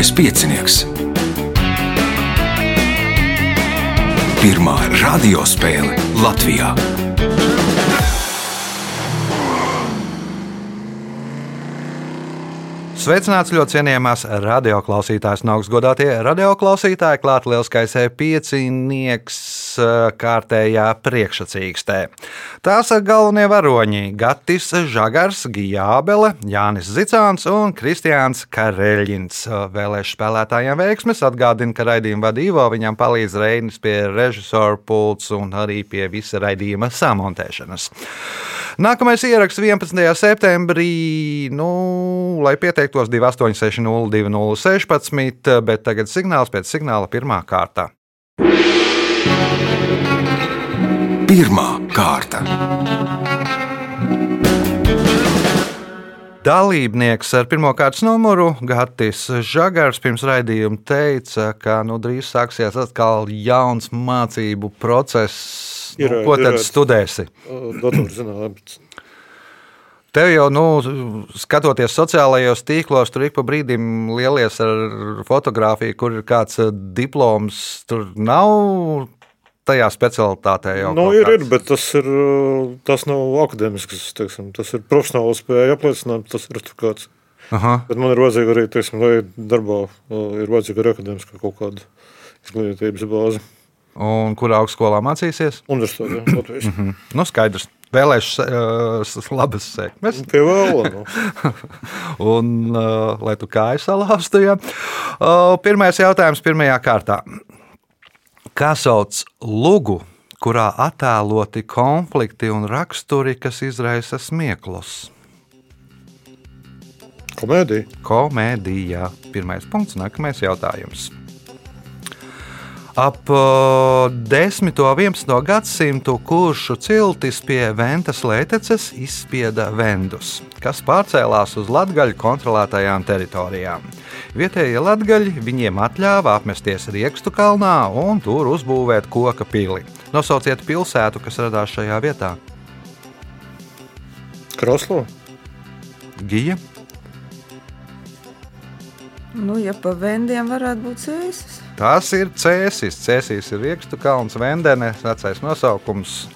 Mazais piecinieks. Pirmā radiospēle Latvijā. Sveicināts ļoti cienījamās radioklausītājas, no augstgadātie radioklausītāji, klāt lielskais piecinieks kārtējā priekšsacīkstē. Tās galvenie varoņi - Gatis Žagars, Gijābele, Jānis Zicāns un Kristiāns Kareļins. Vēlēšu spēlētājiem veiksmes atgādina, ka raidījumu vadīvo viņam palīdz Reinis pie režisora pults un arī pie visa raidījuma samontēšanas. Nākamais ieraksts 11. septembrī, nu, lai pieteiktos 28602016, bet tagad signāls pēc signāla pirmā kārta. Pirmā kārta. Dalībnieks ar pirmā kārtas numuru Gatis Žagars pirms raidījuma teica, ka nu, drīz sāksies atkal jauns mācību process. Nu, Ir, ko ir, tad ir. studēsi? Datorzinātnes. Tev jau, nu, skatoties sociālajos tīklos, tur ik pa brīdim lielies ar fotografiju, kur ir kāds eh, diploms. Tur nav tajā specialitātē jau. Nu, ir, ir, bet tas, ir, uh, tas nav akadēmisks. Teiksim, tas ir profesionāls spēja apliecināt, tas ir kāds. Aha. Bet man ir vajadzīga arī, teiksim, lai darbā uh, ir vajadzīga arī akadēmiska kaut kāda izglītības bāze. Un kurā augstskolā mācīsies? Universitātē, Latvijas. Mm. Nu, skaidrs. Vēlēšu uh, labas sekmes. Pie vēla. Nu. Un, uh, lai tu kāju salāstu, ja. uh, pirmais jautājums pirmajā kārtā. Kā sauc lugu, kurā attēloti konflikti un raksturi, kas izraisa smieklus? Komēdija. Komēdijā. Pirmais punkts, nākamais jautājums. Ap uh, 10. un 11. gadsimtu kuršu ciltis pie Ventas lēteces izspieda vendus, kas pārcēlās uz latgaļu kontrolētajām teritorijām. Vietējie latgaļi viņiem atļāva apmesties Riekstu kalnā un tur uzbūvēt koka pili. Nosauciet pilsētu, kas radās šajā vietā. Kraslo. Gija, Nu, ja pa vendiem varētu būt sēnes. Tas ir Cēsis. Cēsis ir Riekstu kalns, Vendene, vecais nosaukums.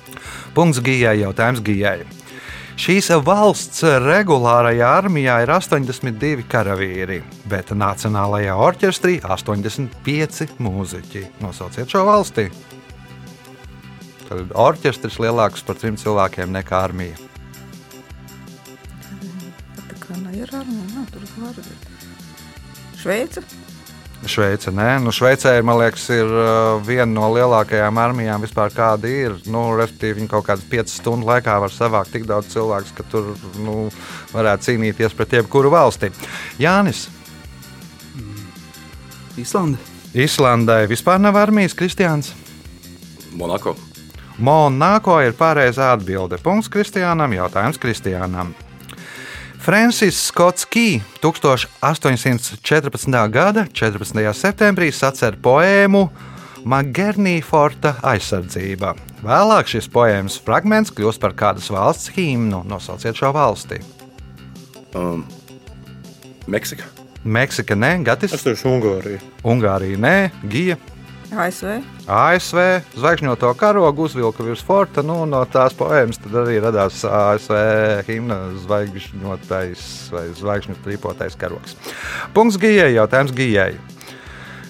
Punkts Gijai, jautājums Gijai. Šīs valsts regulārajā armijā ir 82 karavīri, bet Nacionālajā orķestrī 85 mūziķi. Nosauciet šo valsti. Tad orķestris lielāks par trim cilvēkiem nekā armija. Tā kā nav armija, nav tur var būt. Šveica? Šveice, nē, nu, Šveicē, man liekas, ir uh, viena no lielākajām armijām vispār, kāda ir. Nu, respektīvi, viņi kaut kādas 5 stundu laikā var savākt tik daudz cilvēku, ka tur nu, varētu cīnīties pret jebkuru valsti. Jānis, Īslanda. Islandai vispār nav armijas, Kristiāns. Monako. Monako ir pareizā atbilde. Punkts Kristiānam, jautājums Kristiānam. Francis Skots Key 1814. gada 14. septembrī sacer poēmu Magernī Forta aizsardzība. Vēlāk šis poēmas fragments kļūst par kādas valsts himnu. Nosauciet šo valsti. Um, Meksika. Meksika, nē, Gatis, Es teikšu Ungārija. Ungārija, nē, Gija. ASV? ASV zvaigžņoto karogu uzvilka virs forta. Nu, no tās poēmas tad arī radās ASV himna zvaigžņotais vai zvaigžņu trīpotais karogs. Punkts Gijai, jautājums Gijai.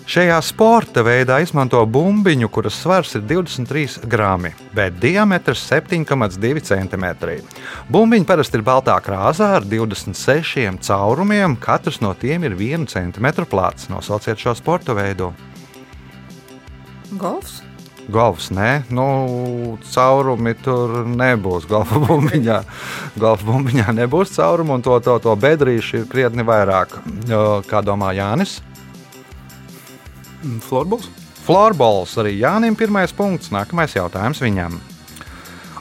Šajā sporta veidā izmanto bumbiņu, kuras svars ir 23 grami, bet diametrs 7,2 cm. Bumbiņa parasti ir baltā krāsā ar 26 caurumiem, katrs no tiem ir 1 cm plāts. Nosauciet šo sporta veidu. Golfs? Golfs, nē, nu, caurumi tur nebūs. Golfa bumbiņā, golfa bumbiņā nebūs caurumu, un to, to, to bedrīšu ir krietni vairāk. Kā domā Jānis? Mm, Florbols. Florbols arī Jānim pirmais punkts. Nākamais jautājums viņam.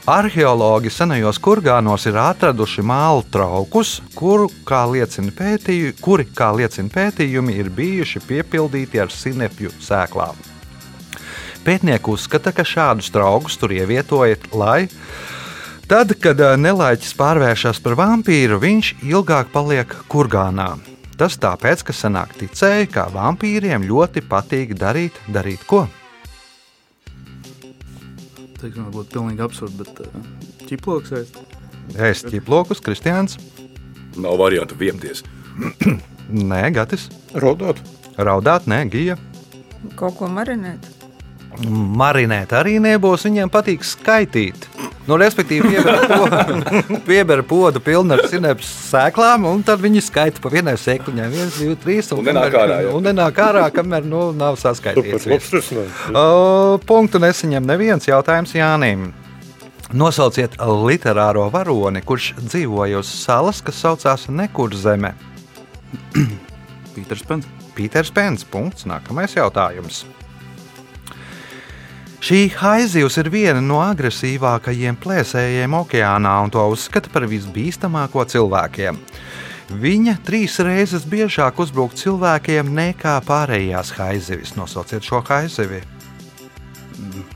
Arheologi senajos kurgānos ir atraduši mālu traukus, kuru, kā liecina pētīju, kuri, kā liecina pētījumi, ir bijuši piepildīti ar sinepju sēklām. Pētnieki uzskata, ka šādus traukus tur ievietoja, lai tad, kad ā, nelaiķis pārvēršas par vampīru, viņš ilgāk paliek kurgānā. Tas tāpēc, ka senāk ticēja, ka vampīriem ļoti patīk darīt, darīt ko? Teiksim, varbūt pilnīgi absurdi, bet uh, ķiploks ēst. Ēst ķiplokus, Kristiāns, Nav variantu viemties. Nē, Gatis, Raudāt. raudāt, nē, Gija. Kaut ko marinēt. Marinēt arī nebūs, viņiem patīk skaitīt. Nu, respektīvi, pieber podu, pieber podu pilnu ar sinepes sēklām, un tad viņi skaita pa vienai sēkliņai. 1, 2, 3. Un nenāk ārā, jā. Un nenāk ārā, kamēr nu, nav saskaitīts. O, punktu nesaņem neviens jautājums Jānim. Nosauciet literāro varoni, kurš dzīvoja uz salas, kas saucās Nekurzeme. Pīters Pens. Pīters Pens. Punkts. Nākamais jautājums. Šī haizivs ir viena no agresīvākajiem plēsējiem okeānā un to uzskata par visbīstamāko cilvēkiem. Viņa trīs reizes biežāk uzbruk cilvēkiem nekā pārējās haizivis. Nosauciet šo haizivi.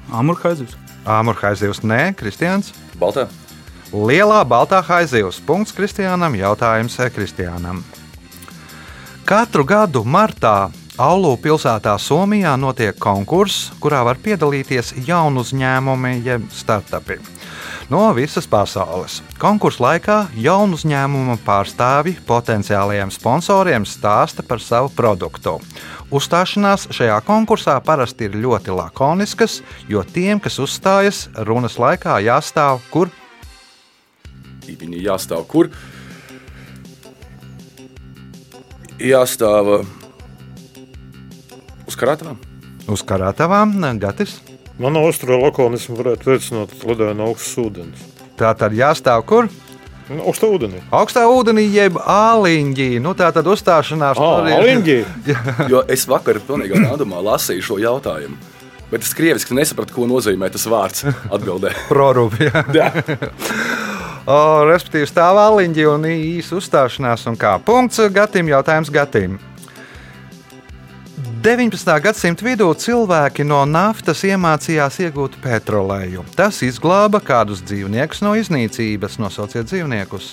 Amurhaizivs. Āmurhaizivs, nē, Kristians. Baltā. Lielā baltā haizivs. Punkts Kristiānam. Jautājums Kristiānam. Katru gadu martā Aulu pilsētā Somijā notiek konkurss, kurā var piedalīties jaunu uzņēmumi, jeb startupi. No visas pasaules. Konkursu laikā jaunu uzņēmumu pārstāvi potenciālajiem sponsoriem stāsta par savu produktu. Uzstāšanās šajā konkursā parasti ir ļoti lakoniskas, jo tiem, kas uzstājas, runas laikā jāstāv kur Viņi jāstāv kur? Jāstāv uh, uz karātavām. uz karatavām, Gatis. Manā otrā lakonismu varētu veicināt ledāna augsts ūdens. Tā tad jāstāv kur? Nu, Augstā ūdenī. Augstā ūdenī, jeb āliņģī. Nu, tā tad uzstāšanās tur ir- Aliņģī. Jo es vakar pilnīgi randumā lasīju šo jautājumu. Bet es krieviski nesapratu, ko nozīmē tas vārds atbildē. Prorūpīgi. Jā. Respektīvi, stāv āliņģi un īsa uzstāšanās. Un kā punkts Gatim, jautājums Gatim. 19. gadsimta vidū cilvēki no naftas iemācījās iegūt petroleju. Tas izglāba kādus dzīvniekus no iznīcības. Nosauciet dzīvniekus.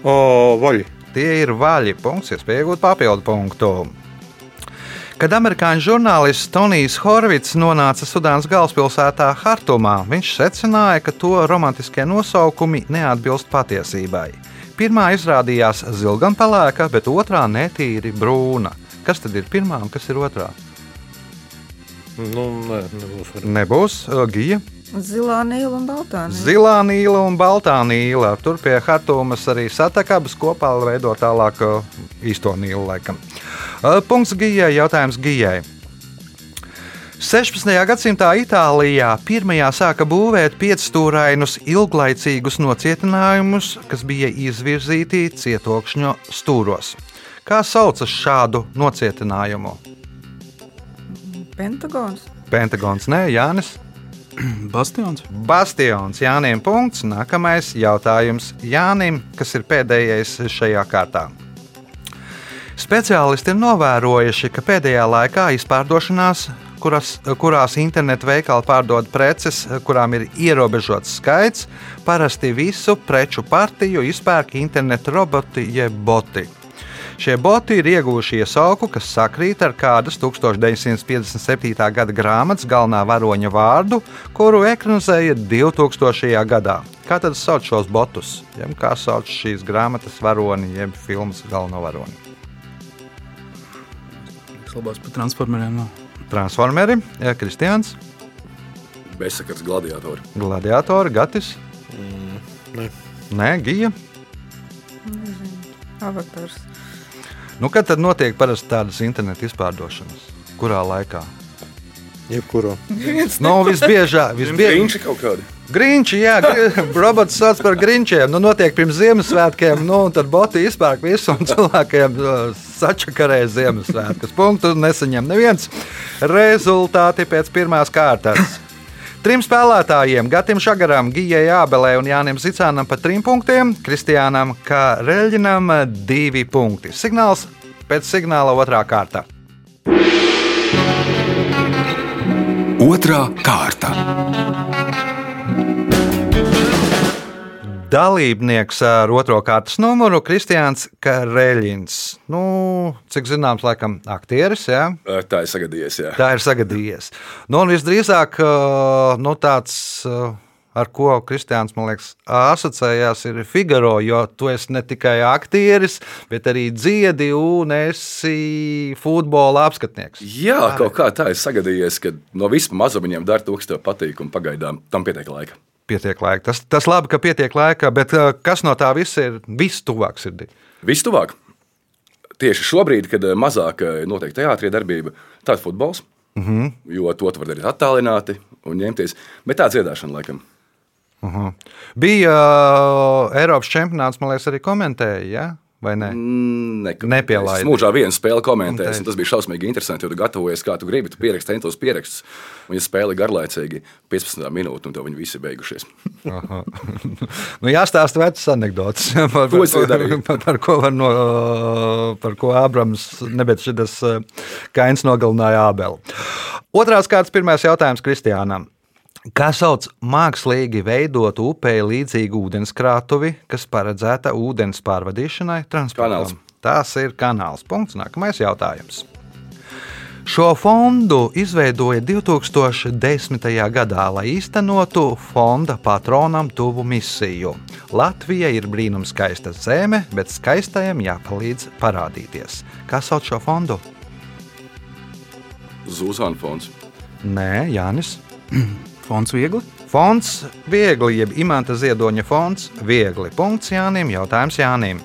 O, vaļi. Tie ir vaļi. Punkts, iespēja iegūt papildu punktu. Kad amerikāņu žurnālists Tonijs Horvits nonāca Sudānas galvaspilsētā Hartumā, viņš secināja, ka to romantiskie nosaukumi neatbilst patiesībai. Pirmā izrādījās zilganpelēka, bet otrā netīri brūna. Kas tad ir pirmā un kas ir otrā? Nu, nē, nebūs. Nebūs uh, gija. Zilā nīla un baltā nīla. Zilā nīla un baltā nīla. Tur pie Hartumas arī satakabas kopā veido tālāk uh, īsto nīlu laikam. Uh, Punkts gijai, jautājums gijai. 16. gadsimtā Itālijā pirmajā sāka būvēt piecstūrainus ilglaicīgus nocietinājumus, kas bija izvirzīti cietokšņa stūros. Kā sauc šādu nocietinājumu? Pentagons. Pentagons, nē, Jānis. Bastions. Bastions Jānim. Punkts. Nākamais jautājums Jānim, kas ir pēdējais šajā kārtā. Speciālisti ir novērojuši, ka pēdējā laikā izpārdošanās, kuras, kurās internetu veikali pārdod preces, kurām ir ierobežots skaits, parasti visu preču partiju izpērk internetu roboti jeb boti. Šie boti ir ieguvuši iesauku, kas sakrīt ar kādas 1957. gada grāmatas galvenā varoņa vārdu, kuru ekranizēja 2000. gadā. Kā tad sauc šos botus? Jeb kā sauc šīs grāmatas varoni, jeb filmas galveno varoni? Labās par transformeriem. No. Transformeri, ja, Kristians, Bezsakars gladiatori. Gladiatori, Gatis, nē. Nē, Gija. Avatars. Nu, kad tad notiek parasti tādas internetu izpārdošanas? Kurā laikā? Jebkurā. Nu, visbiežāk, visbiežāk. Viņš ir kaut kādi. Grinči, jā, robots sauc par grinčiem. Nu, notiek pirms Ziemassvētkiem, nu, un tad boti izpērk visu, un cilvēkiem uh, sačakarē Ziemassvētkus. Punktu nesaņem neviens. Rezultāti pēc pirmās kārtas. Trim spēlētājiem, Gatam Šagaram, Gijai Ābelē un Jānim Zicānam pa trim punktiem, Kristiānam Kāreļģinam divi punkti. Signāls pēc signāla otrā kārta. Otra kārta. Dalībnieks ar otro kārtas numuru - Kristiāns Kareļins. Nu, cik zināms, laikam, aktieris. Ja? Ā, Tā ir sagadījies. Jā. Tā ir sagadījies. Nu, un visdrīzāk nu, tāds, ar ko Kristiāns man liekas, asociējās, ir Figaro, jo tu esi ne tikai aktieris, bet arī dziedi un esi futbola apskatnieks. Jā, kaut kā tā ir sagadījies, ka no visiem mazumiņiem dara to, kas tev patīk, un pagaidām tam pietiek laika. Pietiek laika. Tas, tas labi, ka pietiek laika, bet ā, kas no tā viss ir vistuvāk sirdī? Viss tuvāk. Tieši šobrīd, kad eh, mazāk eh, notiek teātrie darbība, tāds futbols, mm -hmm. jo to tu vari darīt attālināti un ņemties. Bet tā dziedāšana, laikam, Bija ā, Eiropas čempionāts, man liekas, arī komentēja, ja? Vai ne? Ne, Nepielaidi. Es mūžā vienu spēli komentēju, Un tas bija šausmīgi interesanti. Jo tu gatavojies, kā tu gribi, tu pieraksti centos pierakstus. Un, ja spēle garlaicīgi, 15 minūtes, un to viņi visi beigušies. Nu, jāstāsta vecas anekdotas, par, Ko darīju? par, par ko var no, par ko Ābrams, nebet šis kains nogalināja Ābelu. Otrās kārtas pirmais jautājums Kristiānam. Kā sauc mākslīgi veidotu upei līdzīgu ūdenskrātuvi, kas paredzēta ūdens pārvadīšanai transportam? Kanāls. Tas ir kanāls. Punkts. Nākamais jautājums. Šo fondu izveidoja 2010. gadā, lai īstenotu fonda patronam tuvu misiju. Latvija ir brīnums skaista zeme, bet skaistajam jāpalīdz parādīties. Kā sauc šo fondu? Zūzāna fonds. Nē, Jānis. Fonds viegli. Fonds viegli, jeb imanta ziedoņa fonds viegli. Punkts Jānim, jautājums Jānim.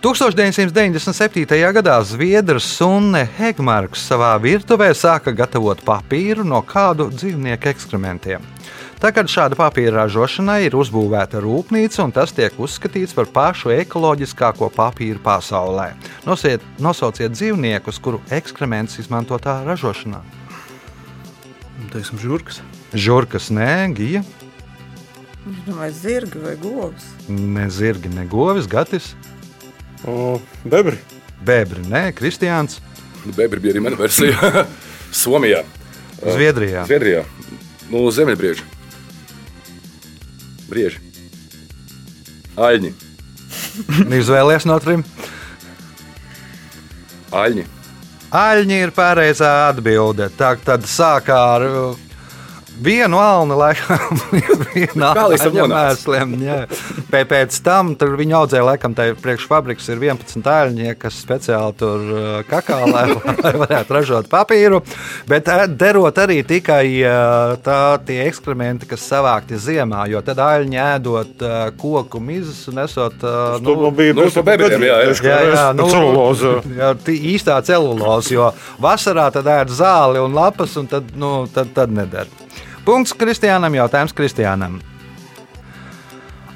1997. gadā Zviedrs Sunne Hegmarks savā virtuvē sāka gatavot papīru no kādu dzīvnieku ekskrementiem. Tagad šāda papīra ražošanai ir uzbūvēta rūpnīca, un tas tiek uzskatīts par pašu ekoloģiskāko papīru pasaulē. Nosiet, nosauciet dzīvniekus, kuru ekskrementus izmantotā ražošanā. Teiksim, žurkas. Žurkas, nē, gija, Es domāju, zirgi vai govs. ne zirgi, ne govis, gatis, O, Bebri. bebri, nē, kristiāns, Nu, Bebri bija arī mana versija. Somijā, Zviedrijā. Zviedrijā. Nu, Ziemeļbrieži. Brieži. Aļņi. Izvēlēties no trim. Aļņi. Aļņi ir pareizā atbilde. Tā tad sākā ar uh, vienu alnu, laikam, vienu nonāca? mēsliem. Pēc tam tur viņi audzēja, laikam, tā priekšfabriks ir 11 aļņi, kas speciāli tur kakā, lai, lai varētu ražot papīru. Bet derot arī tikai tā, tie ekskrementi, kas savākti ziemā, jo tad aļņi ēdot koku mizas un esot. Nu, nu, bija nu, pa bebriem, jā, jā. Jā, jā, nu, celuloze. Jā, īstā celuloze, jo vasarā tad ēd zāli un lapas, un tad, nu, tad, tad nedara. Punkts Kristiānam, jautājums Kristiānam.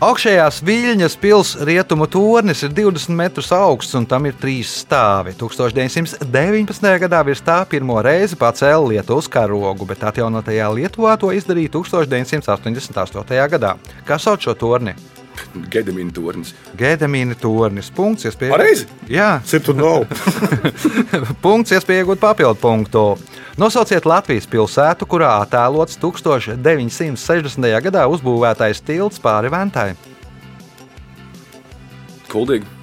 Augšējās viļņas pilsētas rietumu tornis ir 20 metrus augsts un tam ir trīs stāvi. 1919. gadā virs tā pirmo reizi pacēla Lietuvas karogu, bet atjaunotajā Lietuvā to izdarīja 1988. gadā. Kā sauc šo torni? Gedamīna tornis. Gēdemīna tornis. Punkts, iespējams. Pareizi? Jā, Citu nav. punkts, iespēja iegūt papildu punktu. Nosauciet Latvijas pilsētu, kurā attēlots 1960. gadā uzbūvētais tilts pāri Ventai. Kuldīgi.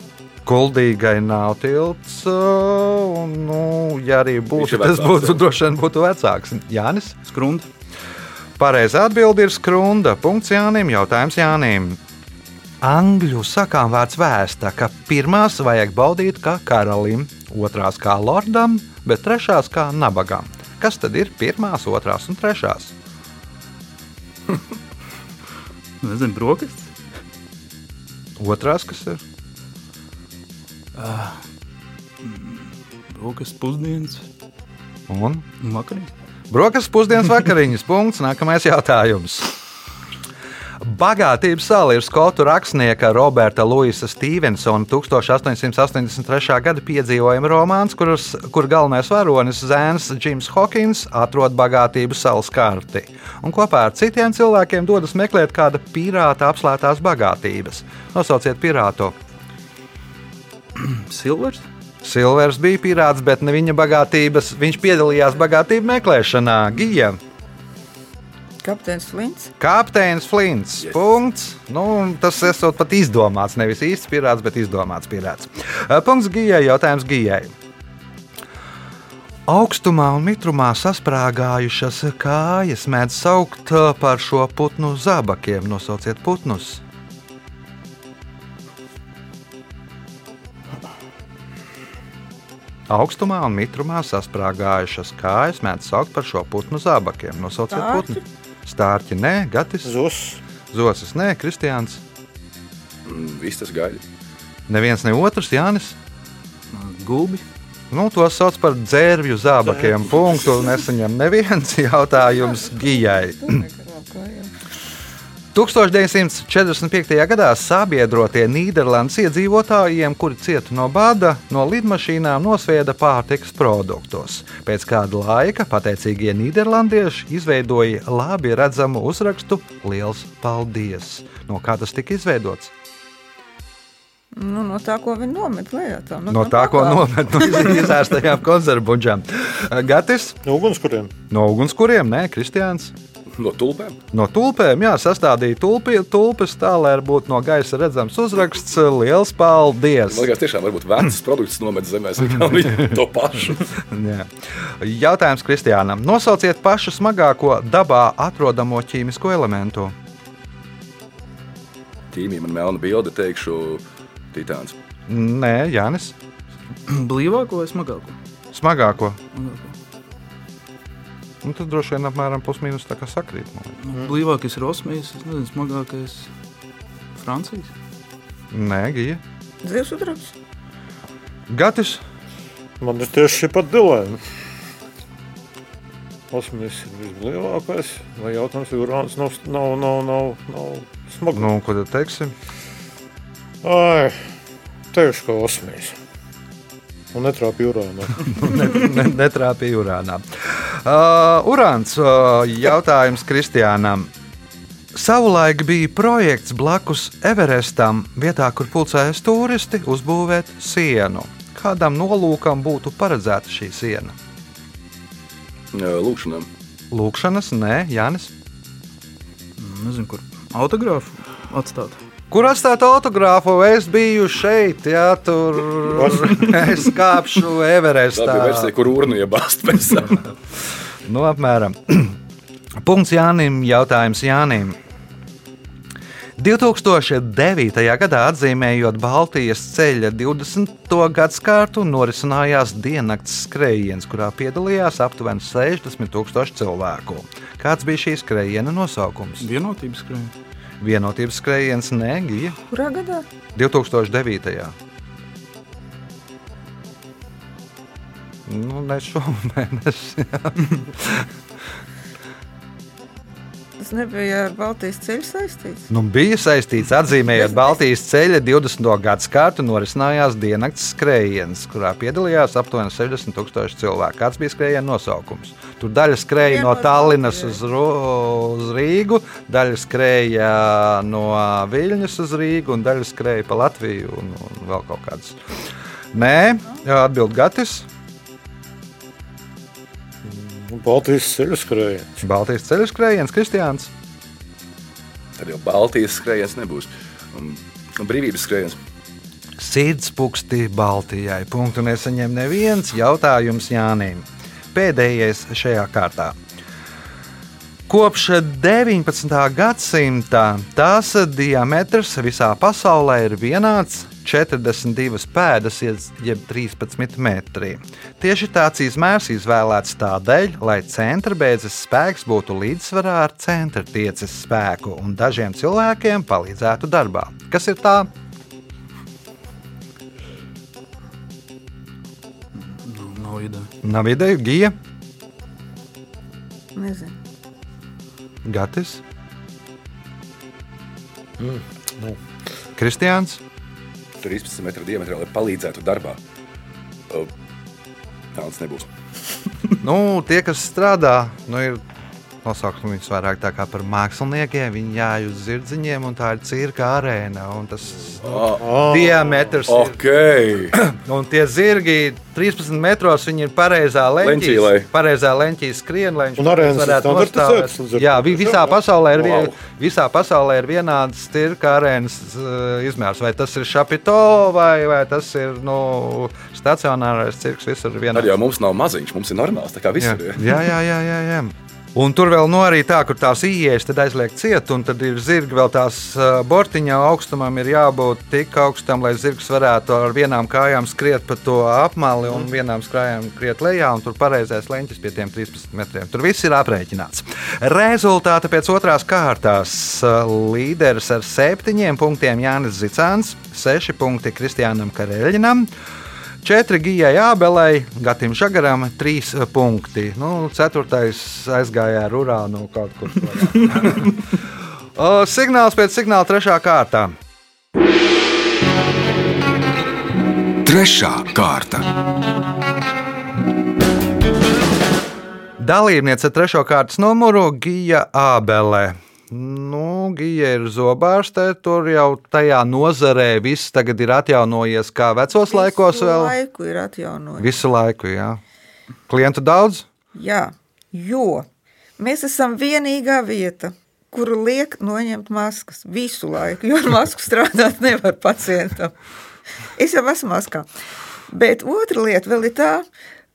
Kuldīgai nav tilts, uh, un, nu, ja arī būtu, ir tas vecāks, būtu droši vien būtu vecāks. Jānis? Skrunda. Pareizā atbilde ir skrunda. Punkts Jānim, jautājums Jānim. Angļu sakām vārds vēsta, ka pirmās vajag baudīt kā karalim, otrās kā lordam, bet trešās kā nabagam. Kas tad ir pirmās, otrās un trešās? Nezinu, brokastis. Otrās, kas ir? Brokastis pusdienas Un un vakariņas. brokastu pusdienas vakariņas. Punkts. Nākamais jautājums. Bagātības sala ir skotu rakstnieka Roberta Luisa Stevensona 1883. gada piedzīvojuma romāns, kuras, kur galvenais varonis Zēns Džims Hokins atrod bagātības salas karti un kopā ar citiem cilvēkiem dodas meklēt kāda pirāta apslēptās bagātības. Nosauciet pirātu! Silvers. Silvers bija pirāts, bet ne viņa bagātības. Viņš piedalījās bagātību meklēšanā. Gija, Kapteinis Flints. Kapteinis Flints. Yes. Punkts. Nu, tas esot pat izdomāts. Nevis īsts pierāds, bet izdomāts pierāds. Uh, Punkts Gijai. Jautājums Gijai. Augstumā un mitrumā sasprāgājušas kājas mēdz saukt uh, par šo putnu zābakiem. Nosauciet putnus. Augstumā un mitrumā sasprāgājušas kājas mēdz saukt par šo putnu zābakiem. Nosauciet putnu. Stārķi, nē, Gatis. Zus. Zosis, nē, Kristiāns. Mm, Viss tas gaļa. Neviens ne otrs, Jānis. Gulbi. Nu, to sauc par dzērvju zābakiem. Punktu nesaņem neviens jautājums Gijai. 1945. gadā sabiedrotie Nīderlandes iedzīvotājiem, kuri cieta no bada, no lidmašīnām nosvieda pārtikas produktus. Pēc kāda laika pateicīgie nīderlandieši izveidoja labi redzamu uzrakstu Liels paldies! No kā tas tika izveidots? Nu, no tā, ko viņi nomet lejā. Tā, nu, No tā, ko nomet no izērstajām konservbuļģām. Gatis No ugunskuriem. no ugunskuriem, nē, Kristiāns. No tulpēm. No tulpēm, jā, sastādīja tulpi, tulpes tā, lai būtu no gaisa redzams uzraksts. Liels paldies! Man liekas, tiešām varbūt vecas produkts nomet zemē, kā viņi to pašu. Jautājums Kristiānam. Nosauciet pašu smagāko dabā atrodamo ķīmisko elementu. Ķīmija man melna bilde, teikšu, titāns. Nē, Jānis. Blīvāko vai smagāko? Smagāko. Smagāko. Nu, tas droši vien apmēram pusminus tā kā sakrīt. Nu, Blīvākais ir Osmijas, es nezinu, smagākais Francijas. Nē, Gija. Zivs udrabs. Gatis. Man ir tieši šī pat dilēma. Osmīs ir vislielākais, vai jautājums, urāns nav, nav, nav, nav, nav smags. Nu, ko tad teiksim? Ai, teikšu, ka osmīs. Un netrāpīja urānā. Ne, netrāpīja urānā. Uh, urāns uh, jautājums Kristiānam. Savulaik bija projekts blakus Everestam, vietā, kur pulcējas turisti, uzbūvēt sienu. Kādam nolūkam būtu paredzēta šī siena? Lūkšanām. Lūkšanas, nē, Jānis. Nezinu, kur autogrāfu atstāt. Kur atstāt autogrāfu? Es biju šeit, jā, tur es kāpšu Tā bija Everestā. versija, kur urnu iebāzt pēc tam. Nu, apmēram. Punkts Jānim. Jautājums Jānim. 2009. gadā atzīmējot Baltijas ceļa 20. gadsimtu, norisinājās diennakts skrējiens, kurā piedalījās aptuveni 60 tūkstoši cilvēku. Kāds bija šīs skrējiena nosaukums? Vienotības skrējiens. Vienotības skrējiens Negija Kurā gadā? 2009. Nu, ne šomēnes. Tas nebija ar Baltijas ceļu saistīts. Nu, bija saistīts atzīmējot Baltijas ceļa 20. gadsimtu, norisinājās diennakts skrējiens, kurā piedalījās aptuveni 60 tūkstoši cilvēku. Kāds bija skrējiena nosaukums? Tur daļa skrēja no Tallinas uz, uz Rīgu, daļa skrēja no Viļņas uz Rīgu un daļa skrēja pa Latviju un, un vēl kaut kādas. Nē, atbild Gatis. Baltijas ceļu skrējiens. Baltijas ceļa skrējiens, Kristiāns. Tad jau Baltijas skrējiens nebūs. Un, un brīvības skrējiens. Sirdspūksti Baltijai. Punktu nesaņem neviens jautājums Jānim. Pēdējais šajā kārtā. Kopš 19. gadsimta tās diametrs visā pasaulē ir vienāds 42 pēdas, jeb 13 metri. Tieši tāds izmērs izvēlēts tādēļ, lai centra beidzas spēks būtu līdzsvarā ar centra tieces spēku un dažiem cilvēkiem palīdzētu darbā. Kas ir tā? Nu, nav ideja. Nav ideja, Gija, Nezinu. Gatis, Nu, Kristiāns. 13 metru diametrā, lai palīdzētu darbā. Tāds nebūs. Nu, tie, kas strādā, nu, ir nosauksim viņus vairāk tā kā par māksliniekiem. Viņi jāj uz zirdziņiem, un tā ir cirka arēna. Un tas Ah, diametrs ok. ir. Un tie zirgi 13 metros, viņi ir pareizā leņķī. Pareizā leņķī skrien, lai viņš ir varētu nostāvēt. Jā, to, vi- visā pasaulē ir, Wow. visā pasaulē ir vienāds cirka arēnas uh, izmērs. Vai tas ir šapito vai, vai tas ir nu, stacionārais cirks, visur vienāds. Arī jau mums nav maziņš, mums ir normāls. Tā kā Jā, visur ir. jā, jā, jā, jā, jā. Un tur vēl no arī tā, kur tās tad aizliek ciet, un tad ir zirgi vēl tās bortiņa augstumam ir jābūt tik augstam, lai zirgs varētu ar vienām kājām skriet pa to apmali un vienām kājām skriet lejā, un tur pareizais leņķis pie tiem 13 metriem. Tur viss ir aprēķināts. Rezultāti pēc otrās kārtās. Līderis ar septiņiem punktiem Jānis Zicāns, seši punkti Kristiānam Kareļinam. Četri gijai Ābelei, Gatim Žagaram, trīs punkti. Nu, ceturtais aizgāja ar urānu kaut kur. Signāls pēc signāla trešā kārtā. Trešā kārta. Dalībniece trešo kārtas numuru Gija Ābelē. Nu, Gija ir zobārste, tur jau tajā nozarē viss tagad ir atjaunojies kā vecos laikos Visu vēl. laiku ir atjaunojis. Visu laiku, jā. Klientu daudz? Jā, jo mēs esam vienīgā vieta, kuru liek noņemt maskas visu laiku, jo ar masku strādāt nevar pacientam. Es jau esmu maskā. Bet otra lieta vēl ir tā,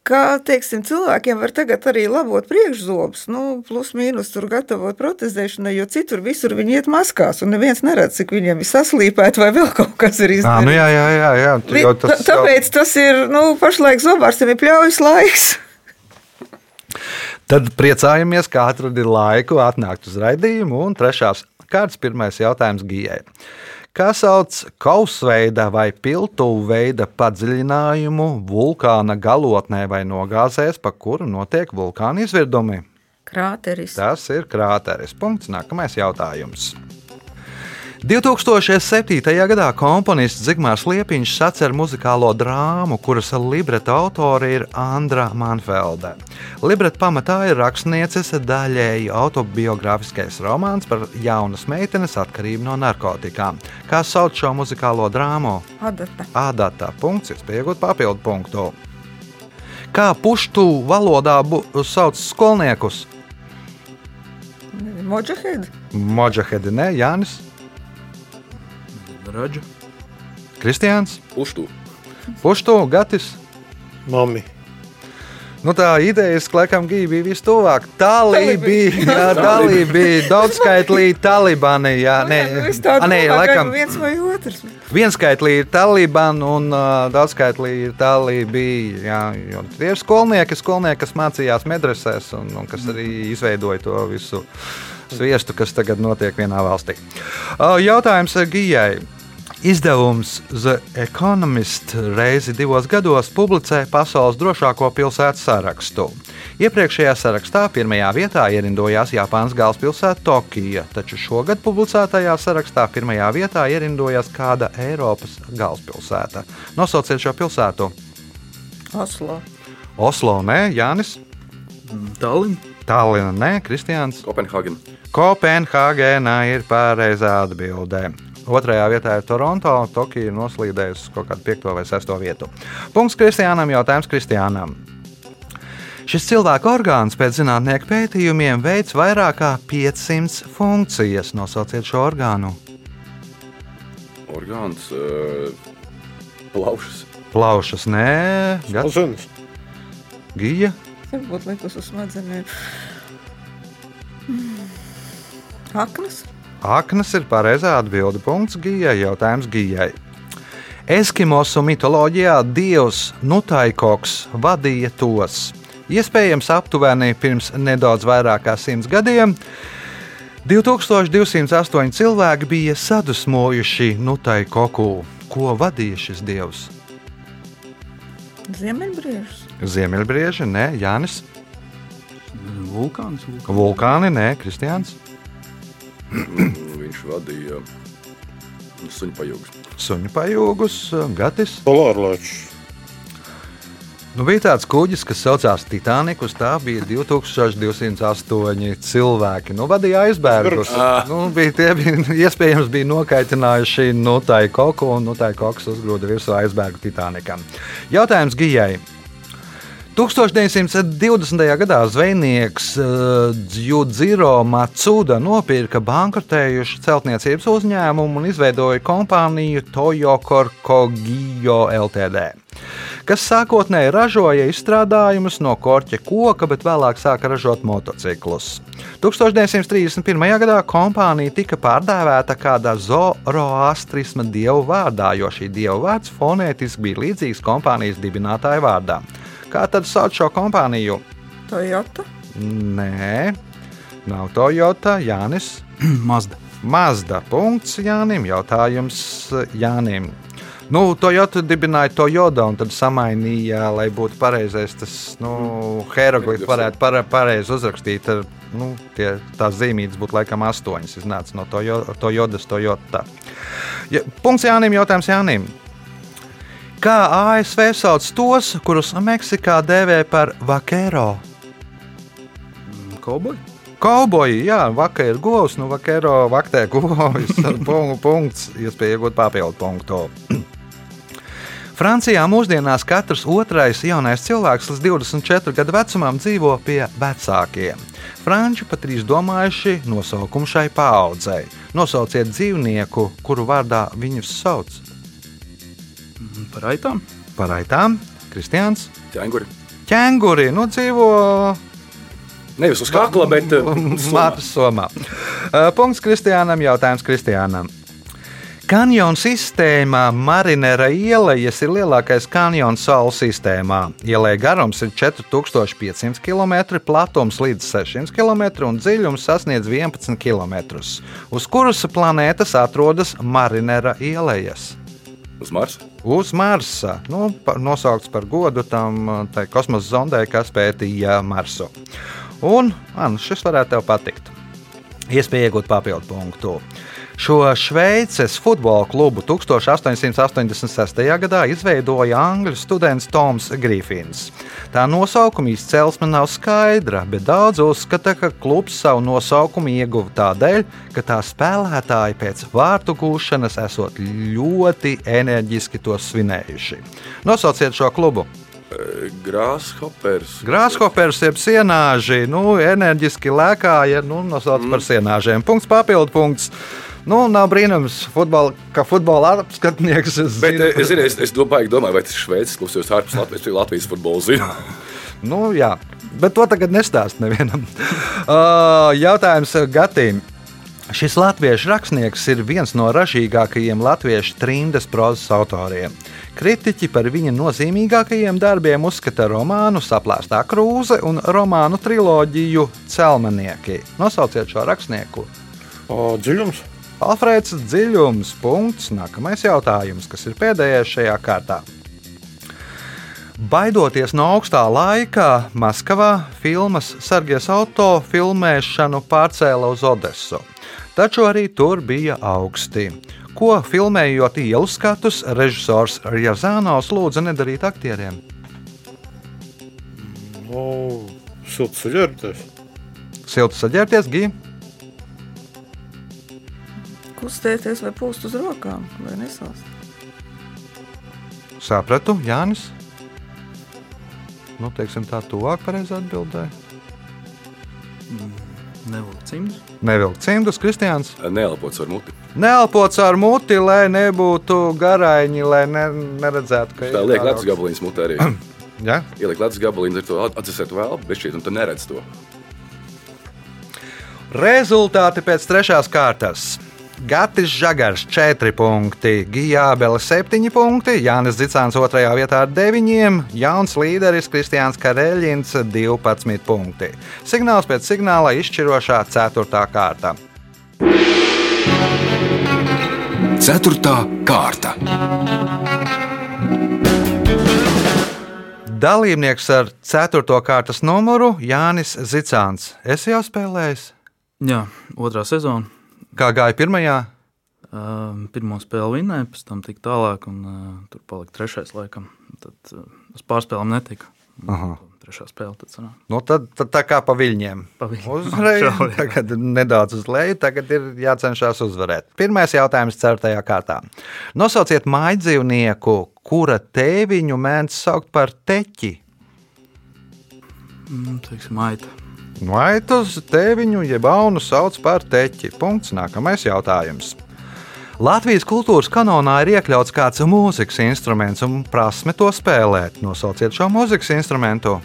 ka teiksim, cilvēkiem var tagad arī labot priekšzobus, nu, plus mīnus tur gatavot protezēšanai, jo citur visur viņi iet maskās, un neviens neredz, cik viņiem ir saslīpēti vai vēl kaut kas ir izdarīts. nu jā, jā, jā. jā. Jau Tā, tas jau- tāpēc tas ir, nu, pašlaik zobārstam ir pļaujas laiks. Tad priecājamies, ka atradi laiku atnākt uz raidījumu. Un trešās kārtas pirmais jautājums Gijai. Kā sauc kausveida vai piltuvu veida padziļinājumu vulkāna galotnē vai nogāzēs, pa kuru notiek vulkāna izvirdumi? Krāteris. Tas ir krāteris. Punkts. Nākamais jautājums. 2007. gadā komponists Zigmārs Liepiņš sacer muzikālo drāmu, kuras libreta autori ir Andra Manfelde. Libreta pamatā ir rakstnieces daļēji autobiogrāfiskais romāns par jaunas meitenes atkarību no narkotikām. Kā sauc šo muzikālo drāmu? Adata. Ādata punkts, iespējot papildu punktu. Kā puštu valodā sauc skolniekus? Modžahedi. Modžahedi, ne Jānis, Raģa. Kristiāns, Puštu. Puštu, Gatis. Mami. Nu, tā ideja, laikam, bija vistuvāk. Tālī bija, jā, tālī bija daudzskaitlī talibani. Jā, nē, Es tādu a, nē, laikam, ka viens vai otrs. vienskaitlī ir talibani un uh, daudzskaitlī ir talībi. Jā, jo tie ir skolnieki, skolnieki, kas mācījās medresēs un, un kas arī izveidoja to visu sviestu, kas tagad notiek vienā valstī. Uh, Jautājums Gijai. Izdevums The Economist reizi divos gados publicē pasaules drošāko pilsētu sarakstu. Iepriekšējā sarakstā pirmajā vietā ierindojās Japānas galvaspilsēta Tokija, taču šogad publicētajā sarakstā pirmajā vietā ierindojās kāda Eiropas galvaspilsēta. Nosauciet šo pilsētu. Oslo. Oslo, nē, Jānis, Tallinn. Tallina, nē, Kristians. Kopenhāgen. Kopenhāgenā ir pareizā atbildē. Otrajā vietā ir Toronto, Tokija ir noslīdējusi kaut kādu 5 vai 6 vietu. Punkts Kristiānam, jautājums Kristiānam. Šis cilvēka orgāns pēc zinātnieku pētījumiem veids vairāk kā 500 funkcijas. Nosauciet šo orgānu. Orgāns. Uh, plaušas. Plaušas, nē, Smadzenes. Gija, Varbūt likus uz smadzenēm. Mm. Aknas. Aknas ir pareizā atbilde. Punkts Gijai, jautājums Gijai. Eskimosu mitoloģijā dievs Nutaikoks vadīja tos. Iespējams, aptuveni pirms nedaudz vairāk kā simts gadiem 2208 cilvēki bija sadusmojuši Nutaikoku. Ko vadīja šis dievs? Ziemeļbriežus. Ziemeļbrieži, nē, Jānis, Vulkāns. vulkāns. vulkāni, nē, Kristians, Viņš vadīja suņu pajūgus. suņu pajūgus, Gatis. Polārlaičs. Nu, bija tāds kuģis, kas saucās Titanic. Uz tā bija 2208 cilvēki. Nu, vadīja aizbēgus. Nu, bija, tie bija iespējams bija nokaitinājuši nu, tai koku, un nu, tai koks uzgrūda virsū aizbēgu Titanicam. Jautājums Gijai. 1920. gadā zvejnieks uh, Džudžiro Matsuda nopirka bankrotējušu celtniecības uzņēmumu un izveidoja kompāniju Toyoko Kogio LTD kas sākotnēji ražoja izstrādājumus no korķa koka, bet vēlāk sāka ražot motociklus. 1931. gadā kompānija tika pārdēvēta kādā zoroastrisma dievu vārdā, jo šī dievu vārds fonētiski bija līdzīgs kompānijas dibinātāja vārdam. Kā tad sauc šo kompāniju? Toyota. Nē, nav Toyota, Jānis. Mazda. Mazda. Punkts Jānim. Jautājums Jānim. Nu, Toyota dibināja Toyota un tad samainīja, lai būtu pareizais tas nu, hieroglifs, varētu pare, pareizi uzrakstīt. Nu, tie, tās zīmītes būtu laikam astoņas. Iznāca no Toyotas, Toyota. Ja, punkts Jānim, jautājums Jānim. Kā ASV sauc tos, kurus Meksikā dēvē par vaquero? Kauboji. Kauboji, jā, ir govs, nu vakaro vaktē govs. punkts, iespēja iegūt papildu punktu. Francijā mūsdienās katrs otrais jaunais cilvēks līdz 24 gadu vecumam dzīvo pie vecākiem. Franči pat ir izdomājuši nosaukumu šai paudzei. Nosauciet dzīvnieku, kuru vārdā viņus sauc. Par aitām? Par aitām, Kristians. Ķēnguri. Ķēnguri nu, dzīvo Nevis uz kakla, bet Mātes somā. Uh, Punkts Kristiānam, jautājums Kristiānam. Kanjona sistēmā Marinera ielas ir lielākais kanjons Saules sistēmā. Ielai garums ir 4500 km, platums līdz 600 km un dziļums sasniedz 11 km. Uz kuras planētas atrodas Marinera ielas? Uz Marsa. Uz Marsa. Nu, pa, nosaukts par godu tam tai kosmosa zondei, kas pētīja Marsu. Un man šis varētu patikt. Iespēja iegūt papildu punktu. Šo Šveices futbola klubu 1886. gadā izveidoja angļu students Toms Grifins. Tā nosaukuma izcelsme nav skaidra, bet daudz uzskata, ka klubs savu nosaukumu ieguva tādēļ, ka tā spēlētāji pēc vārtu gūšanas esot ļoti enerģiski to svinējuši. Nosauciet šo klubu! Grāshoppers. Grāshoppers jeb sienāži, nu, enerģiski lēkāja, nu, nosauc par sienāžiem. Punkts papildu punkts. Nu, nav brīnums, futbola, ka futbola apskatnieks. Es Bet zinu- eh, es, zinu, es, es domāju, domāju, vai tas ir Šveices klubs, jo es ārpus Latvijas, Latvijas futbolu zinu. Nu, jā, bet to tagad nestāst nevienam. Uh, jautājums Gatīm. Šis latviešu rakstnieks ir viens no ražīgākajiem latviešu trindas prozas autoriem. Kritiķi par viņa nozīmīgākajiem darbiem uzskata romānu Saplāstā krūze un romānu triloģiju Celmanieki. Nosauciet šo rakstnieku. O, dziļums. Alfrēds Dziļums. Punkts. Nākamais jautājums, kas ir pēdējais šajā kārtā. Baidoties no augstā laika, Maskavā filmas Sergejs Auto filmēšanu pārcēla uz Odesu. Taču arī tur bija augsti. Ko filmējot ielu skatus, režisors Rjazānos lūdza nedarīt aktieriem? O, silts saģērbties. Silti saģērbties, Gigi, Kustēties vai pūst uz rokām, lai nesāst. sapratu, Jānis. Nu, teiksim tā, tuvāk pareizā atbildē. Nevilkt cimdus. Nevilkt cimdus, Kristiāns. Neelpots ar muti. Neelpots ar muti, lai nebūtu garaiņi, lai ne, neredzētu, ka Tā liek ledus gabaliņas mutē arī. Ja? Ieliek ledus gabaliņu, ar to atdzesēt vēl, bet šķiet, un tu neredz to. Rezultāti pēc trešās kārtas. Gatis Žagars 4 punkti, Gijābele 7 punkti, Jānis Zicāns 2. vietā ar 9, jauns līderis Kristiāns Kareļins 12 punkti. Signāls pēc signāla izšķirošā 4. kārta. Ceturtā kārta. Dalībnieks ar 4. kārtas numuru Jānis Zicāns. Es jau spēlēju, Jā, otrā sezona. Kā gāja pirmajā. Uh, pirmo spēli vinnēja, pēc tam tika tālāk, un uh, tur palika trešais laikam. Tad uh, uz pārspēlēm netika. Aha. Trešā spēle tad sanāk. Nu, tad, tad tā kā pa viļņiem. Pa viļņiem. Uzreiz, tagad nedaudz uz leju, tagad ir jācenšas uzvarēt. Pirmais jautājums ceturtajā kārtā. Nosauciet mājdzīvnieku, kura tēviņu mēdz saukt par teķi. Mm, teiksim, aita. Maitus tēviņu jeb aunu sauc par teķi. Punkts. Nākamais jautājums. Latvijas kultūras kanonā ir iekļauts kāds mūzikas instruments un prasme to spēlēt. Nosauciet šo mūzikas instrumentu.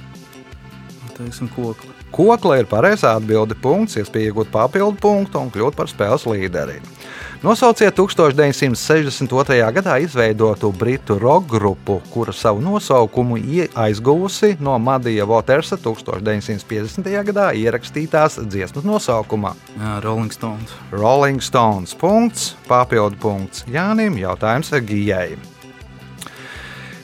Teiksim, kokli. Kokla ir pareizā atbilde. Punkts, iespēja iegūt papildu punktu un kļūt par spēles līderi. Nosauciet 1962. gadā izveidotu britu roka grupu, kura savu nosaukumu aizguvusi no Madija Watersa 1950. gadā ierakstītās dziesmas nosaukumā. Jā, Rolling Stones. Rolling Stones. Punkts, papildu punkts Jānim, jautājums Gijai.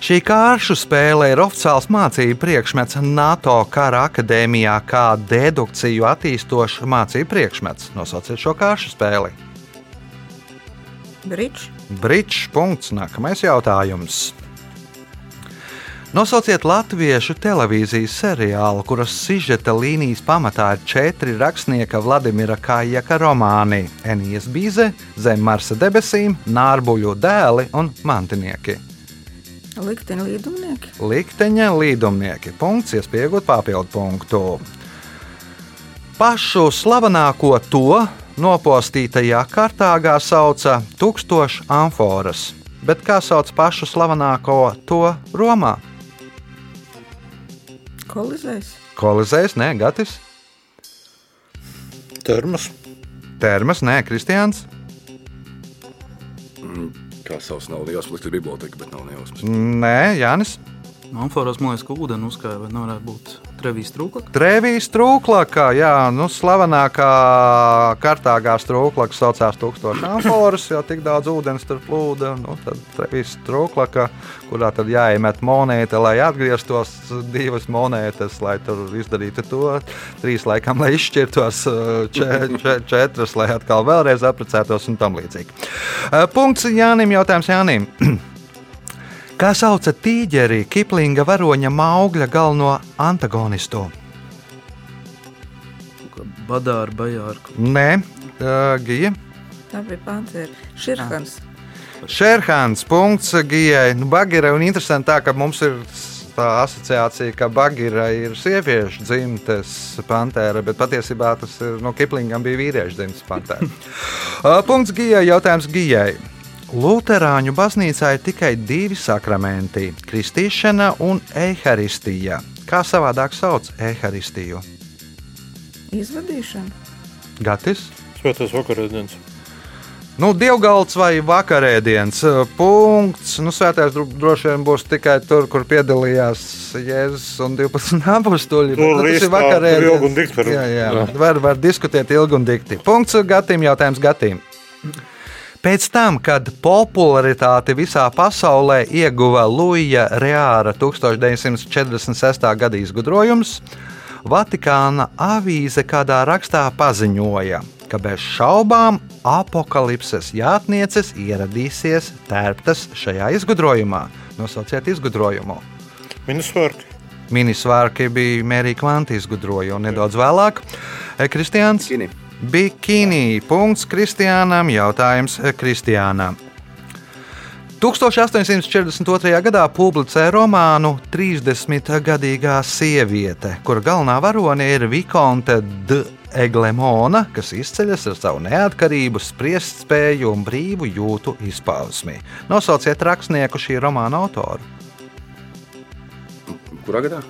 Šī kāršu spēle ir oficiāls mācību priekšmets NATO kara akadēmijā, kā dedukciju attīstošs mācību priekšmets. Nosauciet šo kāršu spēli. Brīdžs. Punkts. Nākamais jautājums. Nosauciet latviešu televīzijas seriālu, kuras sižeta līnijas pamatā ir četri rakstnieka Vladimira Kājaka romāni - Enijas Bīze, Zem Marsa debesīm, Nārbuļu dēli un mantinieki. Likteņa līdumnieki. Likteņa līdumnieki. Punkts, iespējot papildu punktu. Pašu slavenāko to nopostītajā kārtāgā sauca tūkstoš amforas, bet kā sauc pašu slavenāko to Romā? Kolizējs. Kolizējs, nē, Gatis, Termas. Termas, nē, Kristiāns, Kā savs nav liels, likt biblioteka, bet nav nejausmas. nē, Jānis. Amforos, man liekas, ka ūdeni uzkāja, vai nevarētu būt Trevijas trūklaka. Trēvijas trūklaka, jā, nu, slavenākā kārtāgā trūklaka saucās tūkstoši amforas, jo tik daudz ūdens tur plūda. Nu, tad Trēvijas trūklaka, kurā tad jāiemet monēta, lai atgrieztos divas monētas, lai tur izdarītu to. Trīs laikam, lai izšķirtos, če, če, četras, lai atkal vēlreiz apprecētos un tam līdzīgi. Eh, Punkts Jānim, jautājums Jānim. Kā sauca tīģeri Kiplinga varoņa Maugļa galveno antagonistu? Badāra, bajāra. Nē, uh, Gija. Tā bija pantēra. Širhans. Šerhāns, punkts Gijai. Nu, Bagira un interesanti tā, ka mums ir tā asociācija, ka Bagira ir sieviešu dzimtes pantēra, bet patiesībā tas ir, no Kiplingam bija vīriešu dzimtes pantēra. Uh, punkts Gijai, jautājums Gijai. Luterāņu baznīcā ir tikai divi sakramenti - kristīšana un eharistija. Kā savādāk sauc eharistiju? Izvadīšana. Gatis? Svētais vakarēdienas. Nu, dievgalds vai vakarēdienas punkts. Nu, svētais dro- droši vien būs tikai tur, kur piedalījās Jēzus un 12 apstuļi. Nu, un dikti var- Jā, jā. jā. Var, var diskutēt ilgi un dikti. Punkts Gatim, jautājums Gatim. Pēc tam, kad popularitāti visā pasaulē ieguva Luija Reāra 1946. gada izgudrojums, Vatikāna avīze kādā rakstā paziņoja, ka bez šaubām apakalipses jātnieces ieradīsies tērptas šajā izgudrojumā. Nosauciet izgudrojumu. Minusvārki. Minisvārki bija Mērija Kvanta izgudroja, un nedaudz vēlāk eh, Kristiāns. Kini. Bikini. Punkts Kristiānam. Jautājums eh, Kristiānam. 1842. gadā publicēja romānu 30-gadīgā sieviete, kura galvenā varone ir Vikonte D. Eglemona, kas izceļas ar savu neatkarību, spriestspēju un brīvu jūtu izpausmi. Nosauciet rakstnieku šī romāna autoru. Kurā gadā?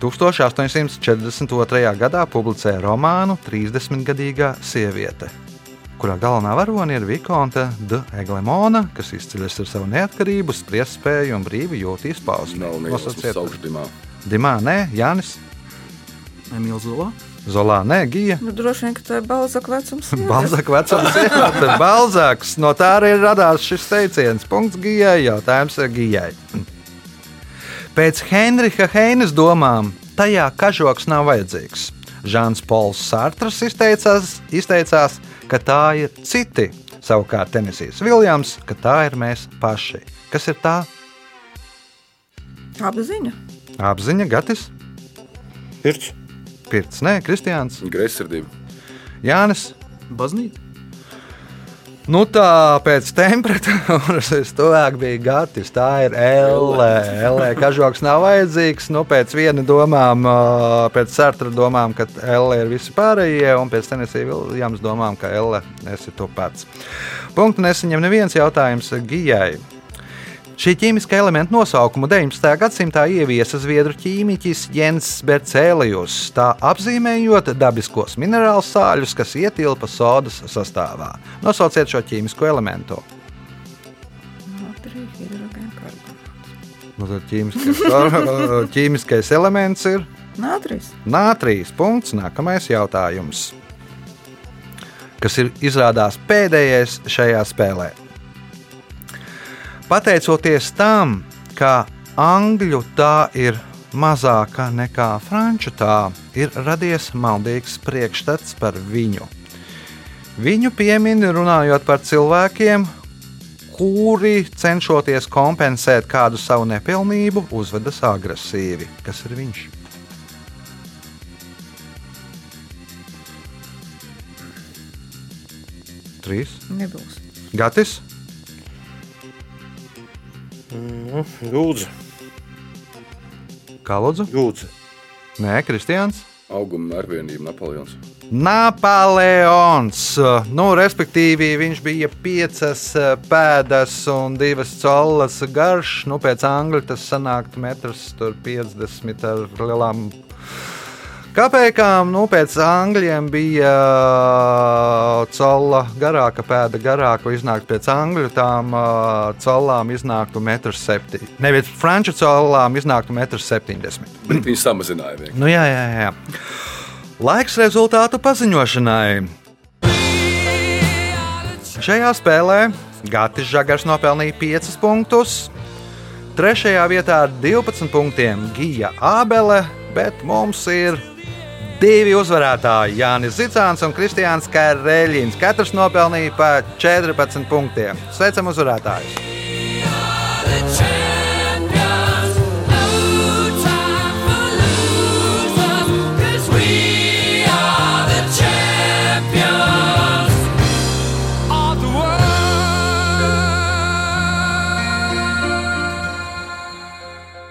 1842. gadā publicēja romānu 30-gadīgā sieviete, kurā galvenā varone ir Vikonte D. Eglemona, kas izceļas ar savu neatkarību, spriestspēju un izpausmi. Nav nejausmas Nosauciet, saukšdimā. Dimā, nē, Jānis, Emīls Zola. Zolā, nē, Gija. Nu, droši vien, ka tā ir Balzaka vecums. Balzaka vecums ir Balzaks. No tā arī radās šis teiciens. Punkts Gijai, jautājums Gijai. Pēc Henriha Heinas domām, tajā kažoks nav vajadzīgs. Žāns Pols Sartrs izteicās, izteicās, ka tā ir citi. Savukārt Tenisijas Viljams, ka tā ir mēs paši. Kas ir tā? Apziņa. Apziņa, Gatis, Pirts. Pirts, Nē, Kristiāns, Greizsirdība. Jānis. Baznīca. Nu, tā pēc temperatūras es tuvāk biju Gatis. Tā ir L. L. Kažoks nav vajadzīgs. Nu, pēc viena domām, pēc Sartra domām, ka L ir visi pārējie, un pēc Tenisija Viljams domām, ka L esi tu pats. Punktu nesaņem neviens jautājums Gijai. Šī ķīmiskā elementa nosaukumu 19. gadsimtā ieviesa zviedru ķīmiķis Jens Bercēlijus, tā apzīmējot dabiskos minerālu sāļus, kas ietilpa sodas sastāvā. Nosauciet šo ķīmisko elementu. Nu, tad ķīmiskais, ķīmiskais elements ir Natrijs. nātrīs. Punkts. Nākamais jautājums. Kas ir izrādās pēdējais šajā spēlē? Pateicoties tam, ka angļu tā ir mazāka nekā franču tā, ir radies maldīgs priekšstats par viņu. Viņu piemin runājot par cilvēkiem, kuri cenšoties kompensēt kādu savu nepilnību, uzvedas agresīvi. Kas ir viņš? Trīs. Nebūs. Gatis, Nu, Jūdzi. Kalodzu, Jūdzi. Nē, Kristians. Auguma mērvienība Napoleons. Napoleons. Nu, respektīvi, viņš bija piecas pēdas un divas colas garš. Nu, pēc angļu tas sanāktu metrs tur 50 ar lielām kapekām. Nu, pēc angļiem bija eh, cola garāka, pēda garāka. Iznākt pēc angļu tām uh, colām iznāktu metrs septiņi. Nevis franču colām iznāktu metrs septiņdesmit. Bet viņi samazināja vienkārši. Nu, jā, jā, jā. Laiks rezultātu paziņošanai. Šajā spēlē Gatis Žagars nopelnīja 5 punktus. Trešajā vietā ar 12 punktiem Gija Ābele, bet mums ir divi uzvarētāji - Jānis Zicāns un Kristiāns Kērēļins. Katrs nopelnīja pa 14 punktiem. Sveicam uzvarētājus!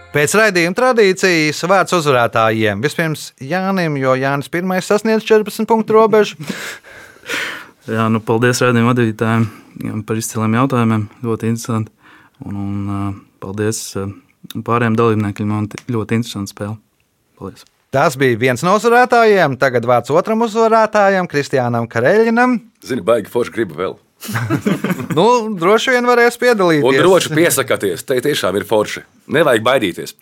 Pēc raidījuma tradīcijas vārds uzvarētājiem. Vispirms Jānim, jo Jānis pirmais sasniedz 14 punktu robežu. Jā, nu, paldies rādījuma vadītājiem par izciliem jautājumiem. Ļoti interesanti. Un, un paldies pārējiem dalībniekiem. Man ļoti interesanti spēle. Paldies! Tas bija viens no uzvarētājiem. Tagad vārds otram uzvarētājam, Kristiānam Kareļinam. Zini, baigi forši gribu vēl. Nu, droši vien varēs piedalīties. Un droši piesakāties, te tiešām ir forši. Nevajag baidīties.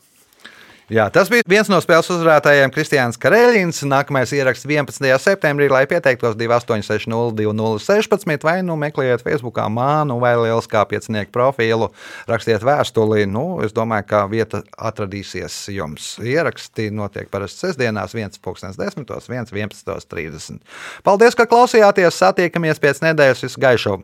Jā, tas bija viens no spēles uzvarētājiem, Kristiāns Kareļins. Nākamais ieraksts 11. septembrī, lai pieteiktos 28602016 vai nu meklējiet Facebook mānu vai lieliskā piecinieku profilu, rakstiet vēstuli. Nu, es domāju, ka vieta atradīsies jums. Ieraksti notiek parasti sestdienās, 1.10, 1.11.30. Paldies, ka klausījāties! Satiekamies pēc nedēļas visu gaišu!